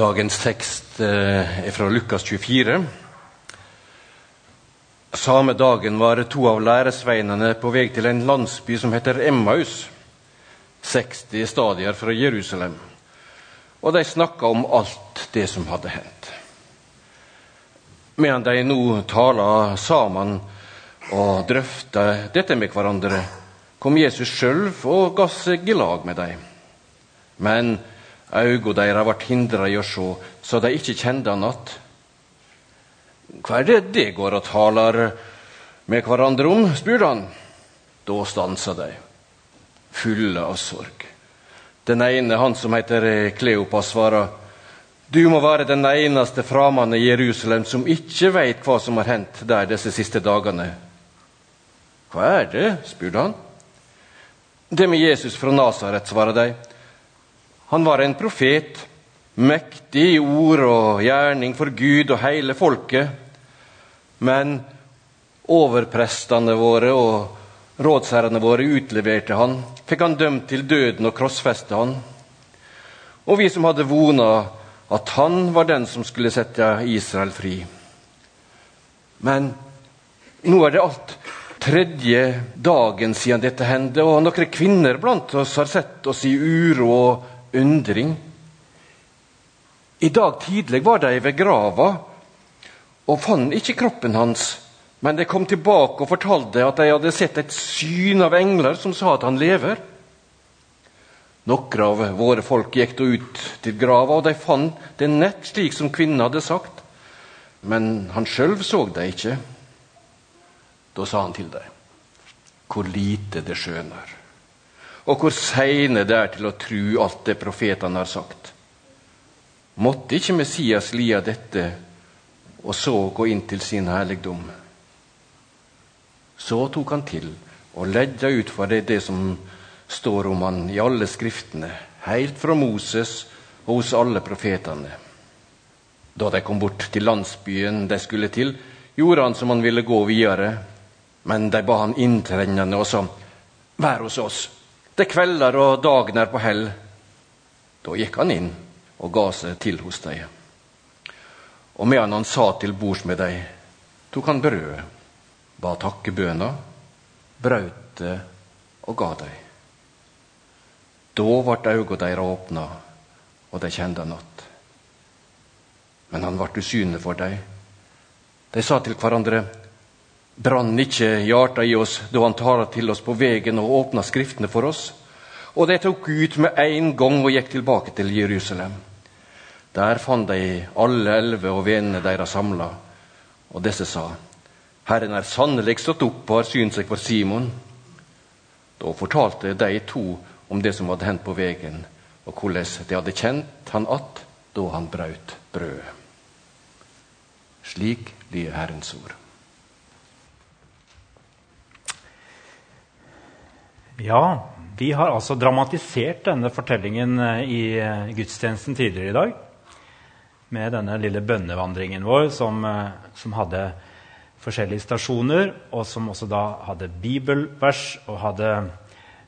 Dagens tekst eh, er fra Lukas 24. Samme dagen var to av læresveinene på vei til en landsby som heter Emmaus, 60 stadier fra Jerusalem, og de snakka om alt det som hadde hendt. Medan de nå tala sammen og drøfta dette med hverandre, kom Jesus sjøl og ga seg i lag med dem. Men Auga deres ble hindra i å sjå, så de ikke kjente han att. Hva er det de går og taler med hverandre om? spurte han. Da stansa de, fulle av sorg. Den ene, han som heter Kleopas, svarer, du må være den eneste framann i Jerusalem som ikke veit hva som har hendt der disse siste dagene. Hva er det? spurte han. Det med Jesus fra Nasaret, svarer de. Han var en profet, mektig i ord og gjerning for Gud og hele folket. Men overprestene våre og rådsherrene våre utleverte han, fikk han dømt til døden og krossfeste han. Og vi som hadde vona at han var den som skulle sette Israel fri. Men nå er det alt tredje dagen siden dette hendte, og noen kvinner blant oss har sett oss i uro og undring. I dag tidlig var de ved grava og fant ikke kroppen hans. Men de kom tilbake og fortalte at de hadde sett et syn av engler som sa at han lever. Noen av våre folk gikk da ut til grava, og de fant det nett slik som kvinnen hadde sagt. Men han sjøl så det ikke. Da sa han til dem, hvor lite det skjønner og hvor seine det er til å tru alt det profetene har sagt. Måtte ikke Messias lia dette og så gå inn til sin herligdom? Så tok han til og ledda ut for det, det som står om han i alle skriftene, helt fra Moses og hos alle profetene. Da de kom bort til landsbyen de skulle til, gjorde han som han ville gå videre. Men de ba han inntrengende og sa, Vær hos oss, det kvelder og dagen er på hell. Da gikk han inn og ga seg til hos dem. Og medan han sa til bords med dem, tok han brødet, ba takkebøna, brøt det og ga dem. Da ble øynene deres åpna, og de kjente han att. Men han ble usynlig for dem. De sa til hverandre brann ikke hjertet i oss da han talte til oss på veien og åpna Skriftene for oss. Og de tok ut med en gang og gikk tilbake til Jerusalem. Der fant de alle elleve og vennene deres samla, og disse sa:" Herren er sannelig stått opp og har synt seg for Simon. Da fortalte de to om det som hadde hendt på veien, og hvordan de hadde kjent han att da han brøt brødet. Slik lyder Herrens ord. Ja, vi har altså dramatisert denne fortellingen eh, i eh, gudstjenesten tidligere i dag. Med denne lille bønnevandringen vår som, eh, som, hadde forskjellige stasjoner, og som også da hadde bibelvers og hadde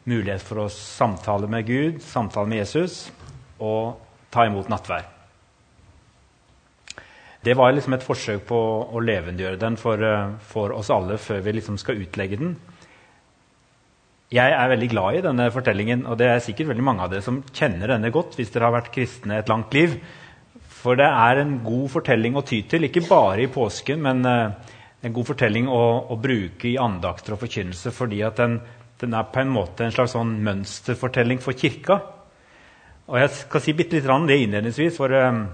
mulighet for å samtale med Gud, samtale med Jesus og ta imot nattvær. Det var liksom et forsøk på å levendegjøre den for, for oss alle før vi liksom skal utlegge den. Jeg er veldig glad i denne fortellingen, og det er sikkert veldig mange av dere som kjenner denne godt hvis dere har vært kristne et langt liv. For det er en god fortelling å ty til, ikke bare i påsken, men uh, en god fortelling å, å, bruke i andakter og forkynnelse fordi at den, den, er på en måte en slags sånn mønsterfortelling for kirka. Og jeg skal si bitte litt om det innledningsvis, for uh,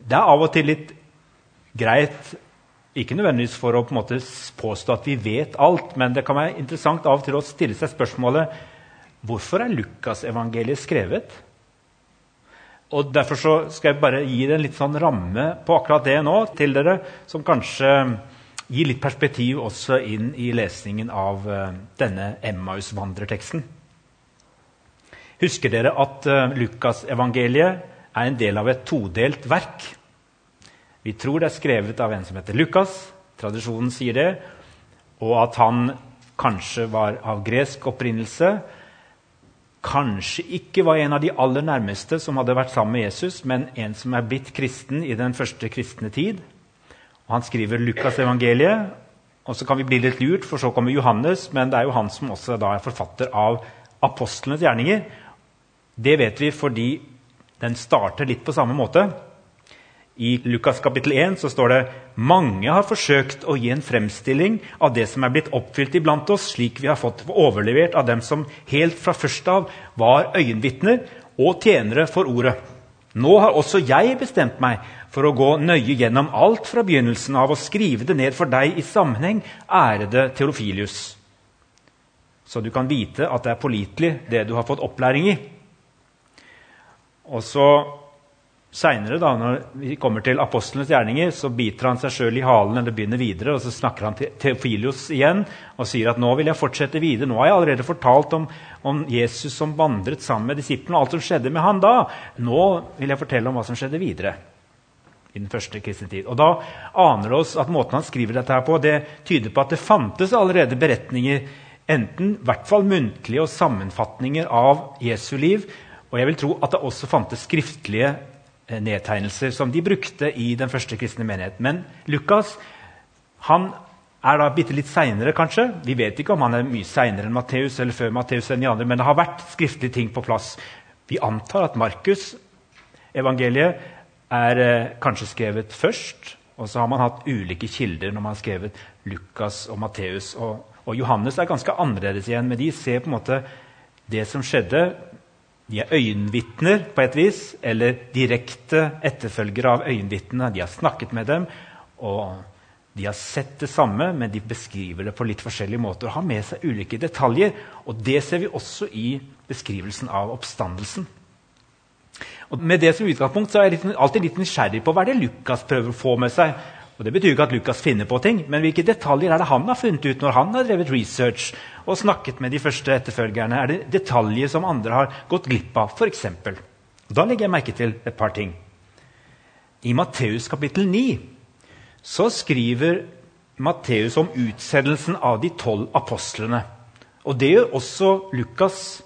det er av og til litt greit ikke nødvendigvis for å på måte, påstå at vi vet alt, men det kan være interessant av og til å stille seg spørsmålet hvorfor er Lukasevangeliet skrevet? Og Derfor skal jeg bare gi det en litt sånn ramme på akkurat det nå til dere, som kanskje gir litt perspektiv også inn i lesningen av uh, denne Emmaus-vandrerteksten. Husker dere at uh, Lukasevangeliet er en del av et todelt verk? Vi tror det er skrevet av en som heter Lukas. Tradisjonen sier det. Og at han kanskje var av gresk opprinnelse. kanskje ikke var en av de aller nærmeste som hadde vært sammen med Jesus, men en som er blitt kristen i den første kristne tid. Og han skriver Lukas-evangeliet, og så kan vi bli litt lurt, for så kommer Johannes, men det er jo han som også er forfatter av apostlenes gjerninger. Det vet vi fordi den starter litt på samme måte. I Lukas kapittel 1 så står det mange har forsøkt å gi en fremstilling av det som er blitt oppfylt iblant oss, slik vi har fått overlevert av dem som helt fra først av var øyenvitner og tjenere for ordet. Nå har også jeg bestemt meg for å gå nøye gjennom alt fra begynnelsen av og skrive det ned for deg i sammenheng, ærede Theofilius. Så du kan vite at det er pålitelig, det du har fått opplæring i. Og så Seinere, når vi kommer til apostlenes gjerninger, så biter han seg sjøl i halen eller begynner videre, og så snakker han til Teofilios igjen og sier at nå vil jeg fortsette videre. Nå har jeg allerede fortalt om, om Jesus som vandret sammen med disiplene, og alt som skjedde med han da. Nå vil jeg fortelle om hva som skjedde videre i den første kristne tid. Og Da aner det oss at måten han skriver dette her på, det tyder på at det fantes allerede beretninger, enten i hvert fall muntlige og sammenfatninger av Jesu liv, og jeg vil tro at det også fantes skriftlige nedtegnelser som de brukte i den første kristne menighet. Men Lukas han er da bitte litt seinere, kanskje. Vi vet ikke om han er mye seinere enn Matteus eller før Matteus enn de andre, men det har vært skriftlige ting på plass. Vi antar at Markus, evangeliet, er eh, kanskje skrevet først. Og så har man hatt ulike kilder når man har skrevet Lukas og Matteus. Og, og Johannes er ganske annerledes igjen, men de ser på en måte det som skjedde de er øyenvitner på et vis, eller direkte etterfølgere av øyenvitnene. De har snakket med dem, og de har sett det samme, men de beskriver det på litt forskjellige måter. og har med seg ulike detaljer, og Det ser vi også i beskrivelsen av oppstandelsen. Og med det som utgangspunkt så er jeg alltid litt nysgjerrig på hva er det Lukas prøver å få med seg. Og Det betyr ikke at Lukas finner på ting, men hvilke detaljer er det han har funnet ut når han har drevet research og snakket med de første etterfølgerne? Er det detaljer som andre har gått glipp av, f.eks.? Da legger jeg merke til et par ting. I Matteus kapittel 9 så skriver Matteus om utsendelsen av de tolv apostlene. Og det gjør også Lukas.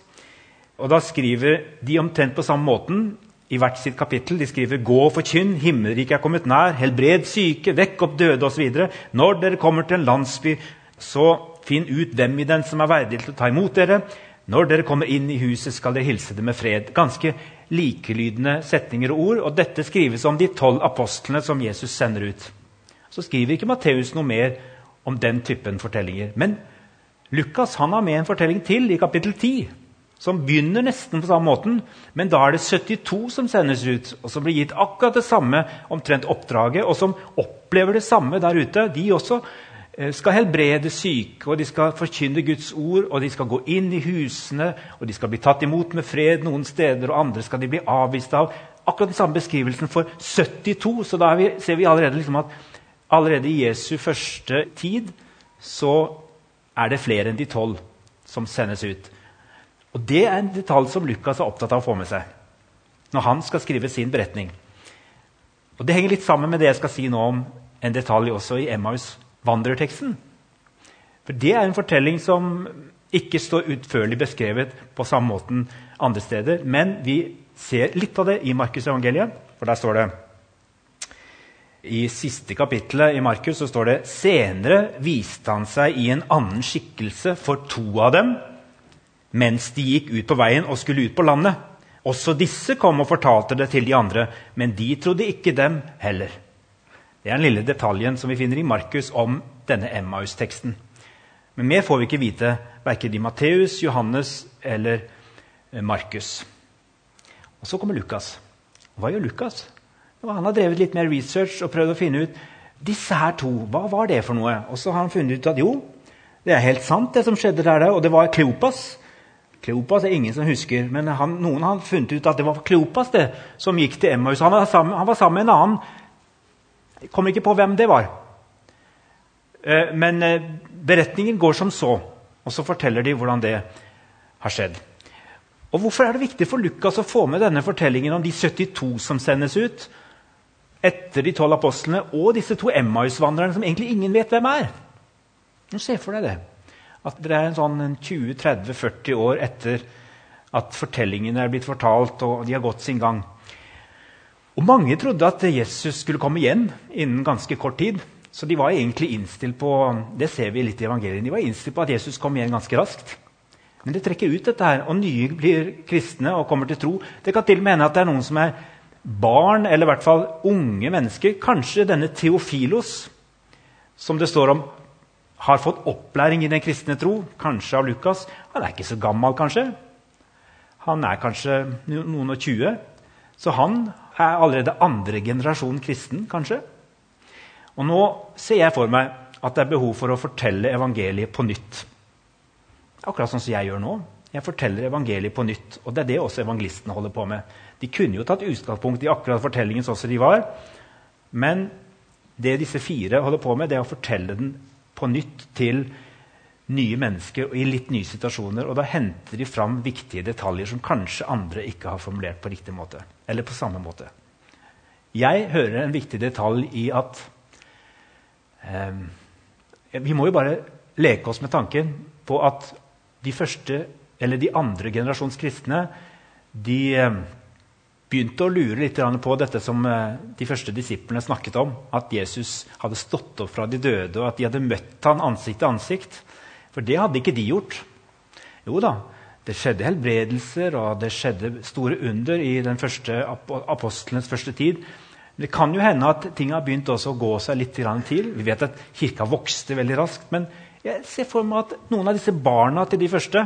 Og da skriver de omtrent på samme måten i hvert sitt kapittel. De skriver 'Gå og forkynn, himmelriket er kommet nær', 'Helbred syke, vekk opp døde', osv. Når dere kommer til en landsby, så finn ut hvem i den som er verdig til å ta imot dere. Når dere kommer inn i huset, skal dere hilse det med fred. Ganske likelydende setninger og ord. Og dette skrives om de tolv apostlene som Jesus sender ut. Så skriver ikke Matteus noe mer om den typen fortellinger. Men Lukas han har med en fortelling til i kapittel 10 som begynner nesten på samme måten, men da er det 72 som sendes ut, og som blir gitt akkurat det samme omtrent oppdraget, og som opplever det samme der ute. De også eh, skal helbrede syke, og de skal forkynne Guds ord, og de skal gå inn i husene, og de skal bli tatt imot med fred noen steder, og andre skal de bli avvist av. Akkurat den samme beskrivelsen for 72. Så da vi, ser vi allerede liksom at allerede i Jesu første tid så er det flere enn de tolv som sendes ut. Og Det er en detalj som Lukas er opptatt av å få med seg når han skal skrive sin beretning. Og Det henger litt sammen med det jeg skal si nå om en detalj også i Emmaus vandrerteksten. For Det er en fortelling som ikke står utførlig beskrevet på samme måten andre steder. Men vi ser litt av det i Markus' evangeliet, for der står det I siste kapittelet i Markus så står det senere viste han seg i en annen skikkelse for to av dem mens de gikk ut på veien og skulle ut på landet. Også disse kom og fortalte det til de andre, men de trodde ikke dem heller. Det er den lille detaljen som vi finner i Markus om denne Emmaus-teksten. Men mer får vi ikke vite, verken i Matteus, Johannes eller eh, Markus. Og Så kommer Lukas. Hva gjør Lukas? Han har drevet litt mer research og prøvd å finne ut disse her to, hva var det for noe. Og så har han funnet ut at jo, det er helt sant, det som skjedde der. Og det var Kleopas Kleopas er ingen som husker, men han, noen har funnet ut at det var Kleopas det, som gikk til Emmaus. Han var sammen, han var sammen med en annen. Jeg kommer ikke på hvem det var. Eh, men eh, beretningen går som så, og så forteller de hvordan det har skjedd. Og Hvorfor er det viktig for Lukas å få med denne fortellingen om de 72 som sendes ut etter de tolv apostlene, og disse to Emmaus-vandrerne som egentlig ingen vet hvem er? Nå Se for deg det. At det er en sånn 20-30-40 år etter At fortellingene er blitt fortalt, og de har gått sin gang. Og Mange trodde at Jesus skulle komme igjen innen ganske kort tid. Så de var egentlig innstilt på det ser vi litt i evangeliet, de var innstilt på at Jesus kom igjen ganske raskt. Men det trekker ut dette her, og nye blir kristne og kommer til tro. Det kan til og med hende at det er noen som er barn, eller i hvert fall unge mennesker. Kanskje denne Theofilos, som det står om har fått opplæring i den kristne tro, kanskje av Lukas. Han er ikke så gammel, kanskje. Han er kanskje noen og tjue. Så han er allerede andre generasjon kristen, kanskje. Og nå ser jeg for meg at det er behov for å fortelle evangeliet på nytt. Akkurat sånn som jeg gjør nå. Jeg forteller evangeliet på nytt. Og det er det også evangelistene holder på med. De kunne jo tatt utgangspunkt i akkurat fortellingen sånn som de var. Men det disse fire holder på med, det er å fortelle den på nytt til nye mennesker og i litt nye situasjoner. Og da henter de fram viktige detaljer som kanskje andre ikke har formulert på riktig måte. Eller på samme måte. Jeg hører en viktig detalj i at eh, Vi må jo bare leke oss med tanken på at de første, eller de andre generasjons kristne de eh, begynte å lure litt på dette som eh, de første disiplene snakket om. At Jesus hadde stått opp fra de døde, og at de hadde møtt han ansikt til ansikt. For det hadde ikke de gjort. Jo da, det skjedde helbredelser, og det skjedde store under i den første apostelens første tid. Men Det kan jo hende at ting har begynt å gå seg litt til. Vi vet at kirka vokste veldig raskt. men jeg ser for meg at noen av disse barna til de første,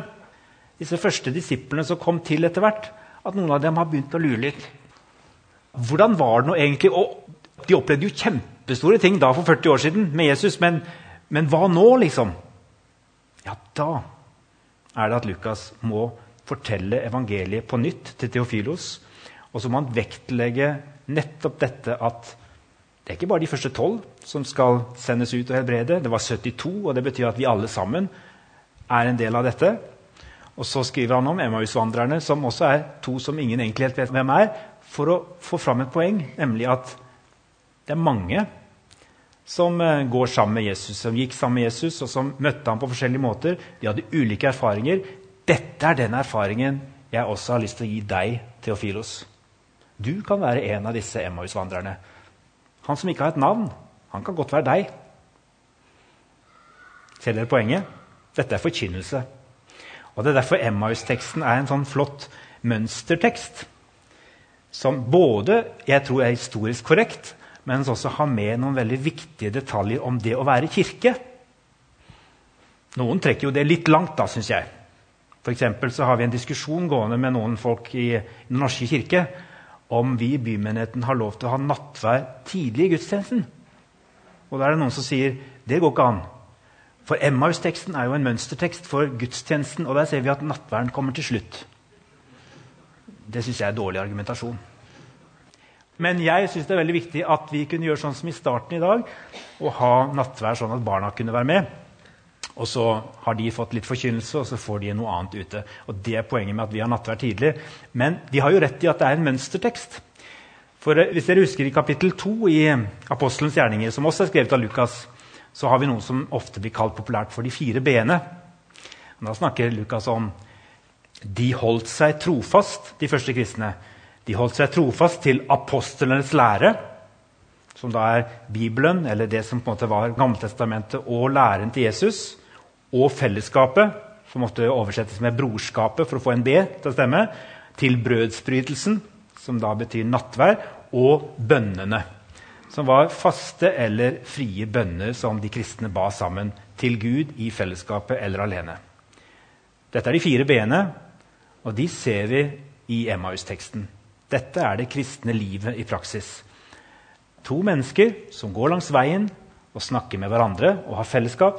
disse første disiplene som kom til etter hvert, at noen av dem har begynt å lure litt. Hvordan var det nå egentlig? Og de opplevde jo kjempestore ting da for 40 år siden med Jesus, men, men hva nå, liksom? Ja, da er det at Lukas må fortelle evangeliet på nytt til Theofilos. Og så må han vektlegge nettopp dette at det er ikke bare de første tolv som skal sendes ut og helbrede. Det var 72, og det betyr at vi alle sammen er en del av dette. Og så skriver han om Emmaus-vandrerne, som også er to som ingen egentlig helt vet hvem er, for å få fram et poeng, nemlig at det er mange som eh, går sammen med Jesus, som gikk sammen med Jesus, og som møtte ham på forskjellige måter. De hadde ulike erfaringer. Dette er den erfaringen jeg også har lyst til å gi deg, Theofilos. Du kan være en av disse Emmaus-vandrerne. Han som ikke har et navn, han kan godt være deg. Ser dere poenget? Dette er forkynnelse. Og Det er derfor Emmaus-teksten er en sånn flott mønstertekst. Som både jeg tror er historisk korrekt, men som også har med noen veldig viktige detaljer om det å være kirke. Noen trekker jo det litt langt, da, syns jeg. For så har vi en diskusjon gående med noen folk i Den norske kirke om vi i bymenigheten har lov til å ha nattvær tidlig i gudstjenesten. Og da er det noen som sier det går ikke an. For Emmaus-teksten er jo en mønstertekst for gudstjenesten, og der ser vi at nattverden kommer til slutt. Det syns jeg er dårlig argumentasjon. Men jeg syns det er veldig viktig at vi kunne gjøre sånn som i starten i dag, og ha nattvær sånn at barna kunne være med. Og så har de fått litt forkynnelse, og så får de noe annet ute. Og Det er poenget med at vi har nattvær tidlig. Men de har jo rett i at det er en mønstertekst. For eh, Hvis dere husker i kapittel 2 i Apostelens gjerninger, som også er skrevet av Lukas, så har vi noe som ofte blir kalt populært for de fire b-ene. Da snakker Lukas om de holdt seg trofast, de første kristne. De holdt seg trofast til apostlenes lære som da er Bibelen, eller det som på en måte var Gammeltestamentet, og læren til Jesus, og fellesskapet, som måtte oversettes med brorskapet for å få en B til å stemme, til brødsbrytelsen, som da betyr nattvær, og bønnene, som var faste eller frie bønner som de kristne ba sammen til Gud i fellesskapet eller alene. Dette er de fire b-ene, og de ser vi i Emmaus-teksten. Dette er det kristne livet i praksis. To mennesker som går langs veien og snakker med hverandre og har fellesskap.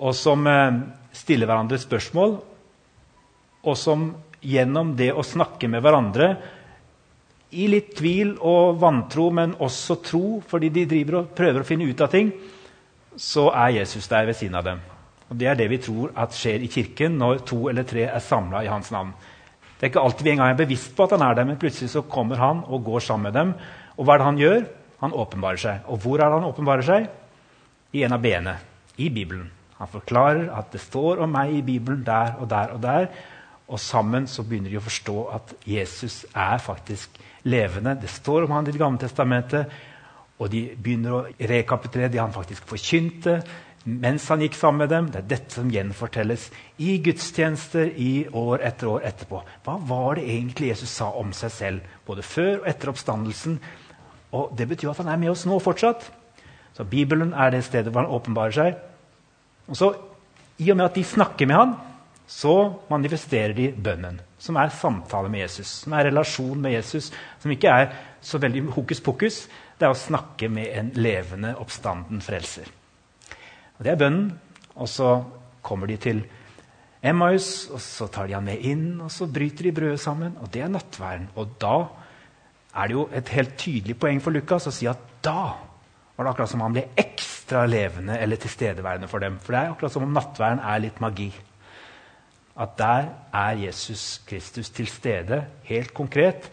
Og som eh, stiller hverandre spørsmål, og som gjennom det å snakke med hverandre i litt tvil og vantro, men også tro, fordi de driver og prøver å finne ut av ting, så er Jesus der ved siden av dem. Og Det er det vi tror at skjer i Kirken når to eller tre er samla i hans navn. Det er ikke alltid vi engang er bevisst på at han er der, men plutselig så kommer han og går sammen med dem og hva er det han gjør? Han åpenbarer seg. Og hvor er det han åpenbarer seg? I en av b-ene i Bibelen. Han forklarer at det står om meg i Bibelen der og der og der. Og sammen så begynner de å forstå at Jesus er faktisk levende. Det står om han i Det gamle testamentet. Og de begynner å rekapitulere det han faktisk forkynte mens han gikk sammen med dem. Det er dette som gjenfortelles i gudstjenester i år etter år etterpå. Hva var det egentlig Jesus sa om seg selv, både før og etter oppstandelsen? Og Det betyr at han er med oss nå fortsatt. Så Bibelen er det stedet hvor han åpenbarer seg. Og så, I og med at de snakker med han, så manifesterer de bønnen, som er samtale med Jesus, som er relasjon med Jesus, som ikke er så veldig hokus pokus. Det er å snakke med en levende, oppstanden frelser. Og Det er bønnen. Og så kommer de til Emmaus, og så tar de han med inn, og så bryter de brødet sammen. Og det er nattværen. Og da er det jo et helt tydelig poeng for Lukas å si at da var det akkurat som om han ble ekstra levende eller tilstedeværende for dem. For det er akkurat som om nattværen er litt magi. At der er Jesus Kristus til stede, helt konkret.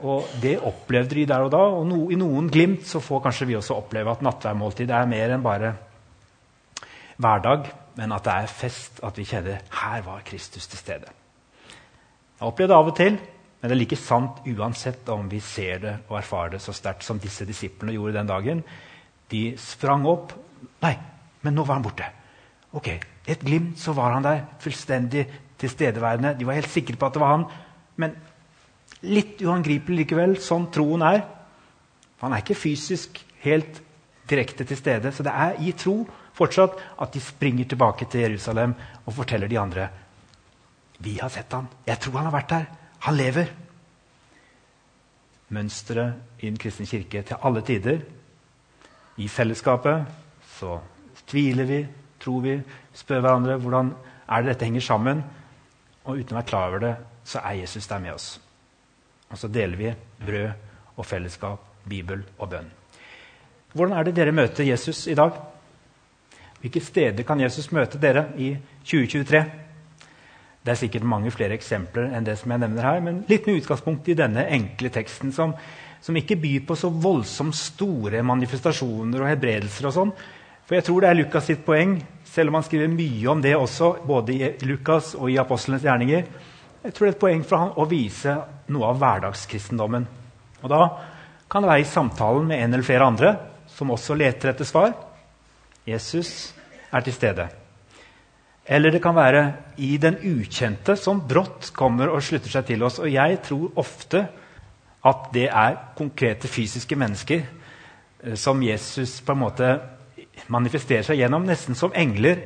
Og Det opplevde de der og da. Og no, i noen glimt så får kanskje vi også oppleve at nattværmåltid er mer enn bare hverdag, men at det er fest, at vi kjenner her var Kristus til stede. Jeg har opplevd det av og til, men det er like sant uansett om vi ser det og erfarer det så sterkt som disse disiplene gjorde den dagen. De sprang opp. Nei, men nå var han borte. Ok, Et glimt så var han der, fullstendig tilstedeværende. De var helt sikre på at det var han. Men litt uangripelig likevel, sånn troen er. Han er ikke fysisk helt direkte til stede. Så det er i tro fortsatt at de springer tilbake til Jerusalem og forteller de andre vi har sett han. Jeg tror han har vært der. Han lever. Mønsteret i den kristne kirke til alle tider. I fellesskapet så tviler vi, tror vi, spør hverandre hvordan er det dette henger sammen. Og uten å være klar over det, så er Jesus der med oss. Og så deler vi brød og fellesskap, Bibel og bønn. Hvordan er det dere møter Jesus i dag? Hvilke steder kan Jesus møte dere i 2023? Det er sikkert mange flere eksempler enn det som jeg nevner her, men litt med utgangspunkt i denne enkle teksten, som, som ikke byr på så voldsomt store manifestasjoner og helbredelser. og sånn. For jeg tror det er Lukas sitt poeng, selv om han skriver mye om det også, både i Lukas og i apostlenes gjerninger. Jeg tror det er et poeng for han å vise noe av hverdagskristendommen. Og da kan det være i samtalen med en eller flere andre som også leter etter svar. Jesus er til stede. Eller det kan være i den ukjente som brått kommer og slutter seg til oss. Og jeg tror ofte at det er konkrete fysiske mennesker eh, som Jesus på en måte manifesterer seg gjennom, nesten som engler.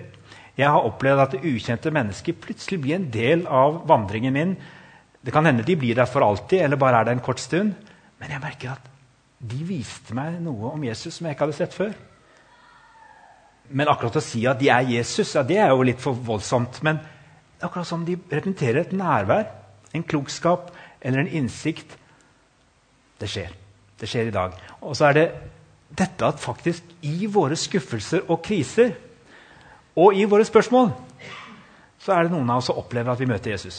Jeg har opplevd at det ukjente mennesker plutselig blir en del av vandringen min. Det kan hende de blir der for alltid, eller bare er der en kort stund. Men jeg merker at de viste meg noe om Jesus som jeg ikke hadde sett før. Men akkurat å si at de er Jesus, ja, det er jo litt for voldsomt. Men akkurat som de representerer et nærvær, en klokskap eller en innsikt. Det skjer. Det skjer i dag. Og så er det dette at faktisk i våre skuffelser og kriser og i våre spørsmål så er det noen av oss som opplever at vi møter Jesus.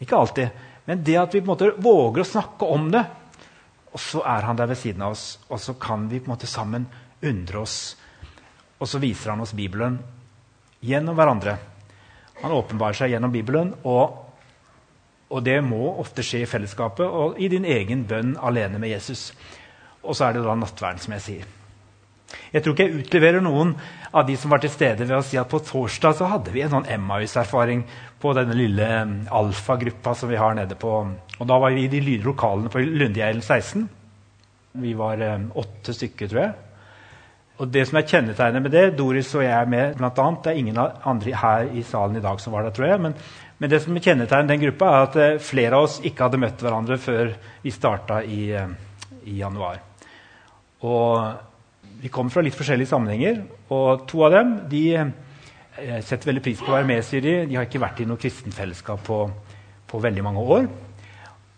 Ikke alltid, men det at vi på en måte våger å snakke om det, og så er han der ved siden av oss, og så kan vi på en måte sammen undre oss og så viser han oss Bibelen gjennom hverandre. Han åpenbarer seg gjennom Bibelen, og, og, det må ofte skje i fellesskapet og i din egen bønn alene med Jesus. Og så er det da nattverden, som jeg sier. Jeg tror ikke jeg utleverer noen av de som var til stede ved å si at på torsdag så hadde vi en sånn Emmaus-erfaring på denne lille um, alfagruppa som vi har nede på Og da var vi i de lydige lokalene på Lundegeilen 16. Vi var eh, åtte stykker, tror jeg. Og det som er kjennetegnet med det, Doris og jeg er med blant annet, Det er ingen andre her i salen i dag som var der, tror jeg. Men, men det som kjennetegner den gruppa, er at eh, flere av oss ikke hadde møtt hverandre før vi starta i, eh, i, januar. Og vi kommer fra litt forskjellige sammenhenger. Og to av dem de eh, setter veldig pris på å være med, sier de. De har ikke vært i noe kristenfellesskap på, på veldig mange år.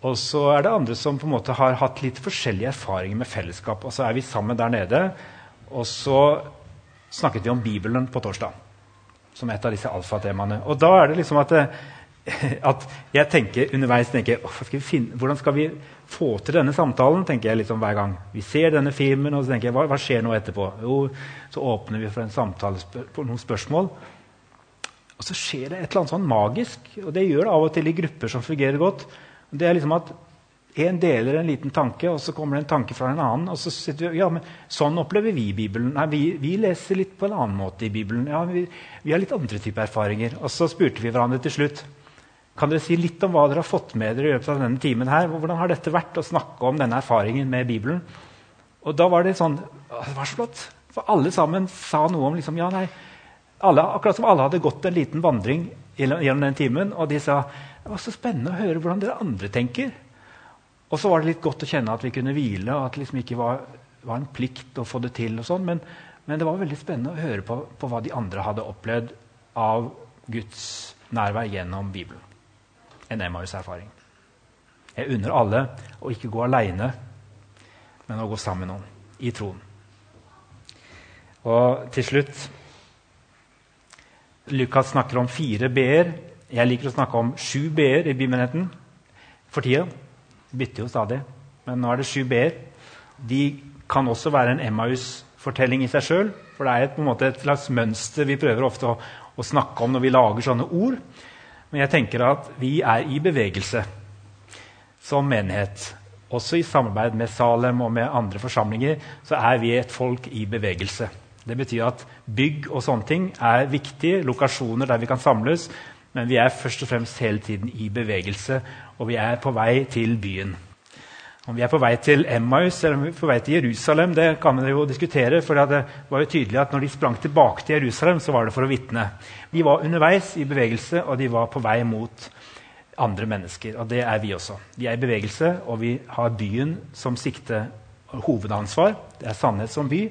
Og så er det andre som på en måte har hatt litt forskjellige erfaringer med fellesskap. Og så er vi sammen der nede. Og så snakket vi om Bibelen på torsdag som et av disse alfatemaene. Og da er det liksom at, eh, at jeg tenker underveis tenker, skal finne, Hvordan skal vi få til denne samtalen? tenker jeg liksom hver gang. Vi ser denne filmen, og så tenker jeg, hva, hva skjer nå etterpå? Jo, så åpner vi for en samtale på noen spørsmål. Og så skjer det et eller annet sånn magisk, og det gjør det av og til i grupper som fungerer godt. Det er liksom at en deler en liten tanke, og så kommer det en tanke fra en annen. og så sitter vi, ja, men Sånn opplever vi Bibelen. Nei, vi, vi leser litt på en annen måte i Bibelen. Ja, vi, vi har litt andre typer erfaringer. Og så spurte vi hverandre til slutt kan dere si litt om hva dere har fått med dere i løpet av denne timen. her? Hvordan har dette vært å snakke om denne erfaringen med Bibelen? Og da var det sånn Det var så flott. For alle sammen sa noe om liksom, ja, nei, alle, Akkurat som alle hadde gått en liten vandring gjennom den timen. Og de sa det var så spennende å høre hvordan dere andre tenker. Og så var det litt godt å kjenne at vi kunne hvile, og at det liksom ikke var, var, en plikt å få det til. og sånn, men, men, det var veldig spennende å høre på, på hva de andre hadde opplevd av Guds nærvær gjennom Bibelen en Emmaus-erfaring. Jeg unner alle å ikke gå aleine, men å gå sammen med noen i troen. Og til slutt Lukas snakker om fire b-er. Jeg liker å snakke om sju b-er i bymenigheten for tida. Bytter jo stadig, men nå er det sju b-er. De kan også være en Emmaus-fortelling i seg sjøl. For det er et, måte, et slags mønster vi prøver ofte å, å snakke om når vi lager sånne ord. Men jeg tenker at vi er i bevegelse som menighet. Også i samarbeid med Salem og med andre forsamlinger så er vi et folk i bevegelse. Det betyr at bygg og sånne ting er viktige, lokasjoner der vi kan samles. Men vi er først og fremst hele tiden i bevegelse, og vi er på vei til byen. Om vi er på vei til Emmaus eller om vi er på vei til Jerusalem, det kan man jo diskutere. for det var jo tydelig at når de sprang tilbake til Jerusalem, så var det for å vitne. De var underveis i bevegelse, og de var på vei mot andre mennesker. Og det er vi også. Vi er i bevegelse, og vi har byen som sikte hovedansvar. Det er sannhet som by.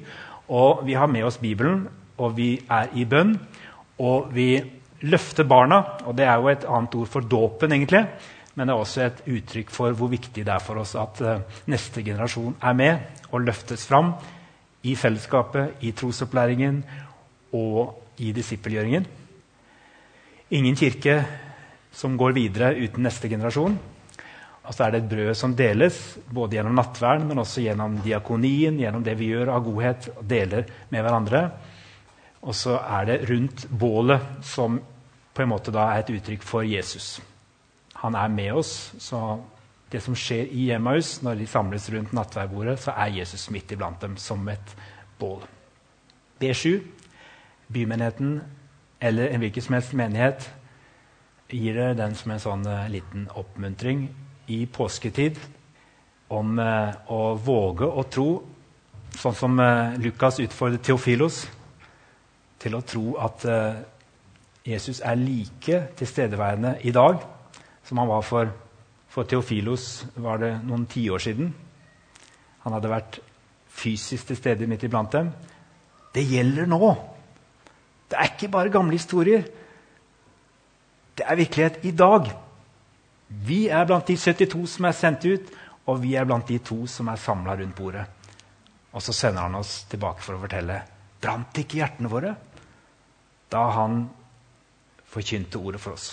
Og vi har med oss Bibelen, og vi er i bønn. Og vi løfter barna, og det er jo et annet ord for dåpen, egentlig. Men det er også et uttrykk for hvor viktig det er for oss at uh, neste generasjon er med og løftes fram i fellesskapet, i trosopplæringen og i disippelgjøringen. Ingen kirke som går videre uten neste generasjon. Og så er det et brød som deles, både gjennom nattverden, men også gjennom diakonien, gjennom det vi gjør av godhet, og deler med hverandre. Og så er det rundt bålet som på en måte da er et uttrykk for Jesus. Han er med oss. Så det som skjer i Emmaus når de samles rundt nattverdbordet, så er Jesus midt iblant dem som et bål. B7, bymenigheten eller en hvilken som helst menighet, gir det den som en sånn uh, liten oppmuntring i påsketid om uh, å våge å tro, sånn som uh, Lukas utfordret Theofilos, til å tro at Jesus er like tilstedeværende i dag som han var for, for Theofilos var det noen tiår siden. Han hadde vært fysisk til stede midt iblant dem. Det gjelder nå. Det er ikke bare gamle historier. Det er virkelighet i dag. Vi er blant de 72 som er sendt ut, og vi er blant de to som er samla rundt bordet. Og så sender han oss tilbake for å fortelle. Brant ikke hjertene våre da han forkynte ordet for oss?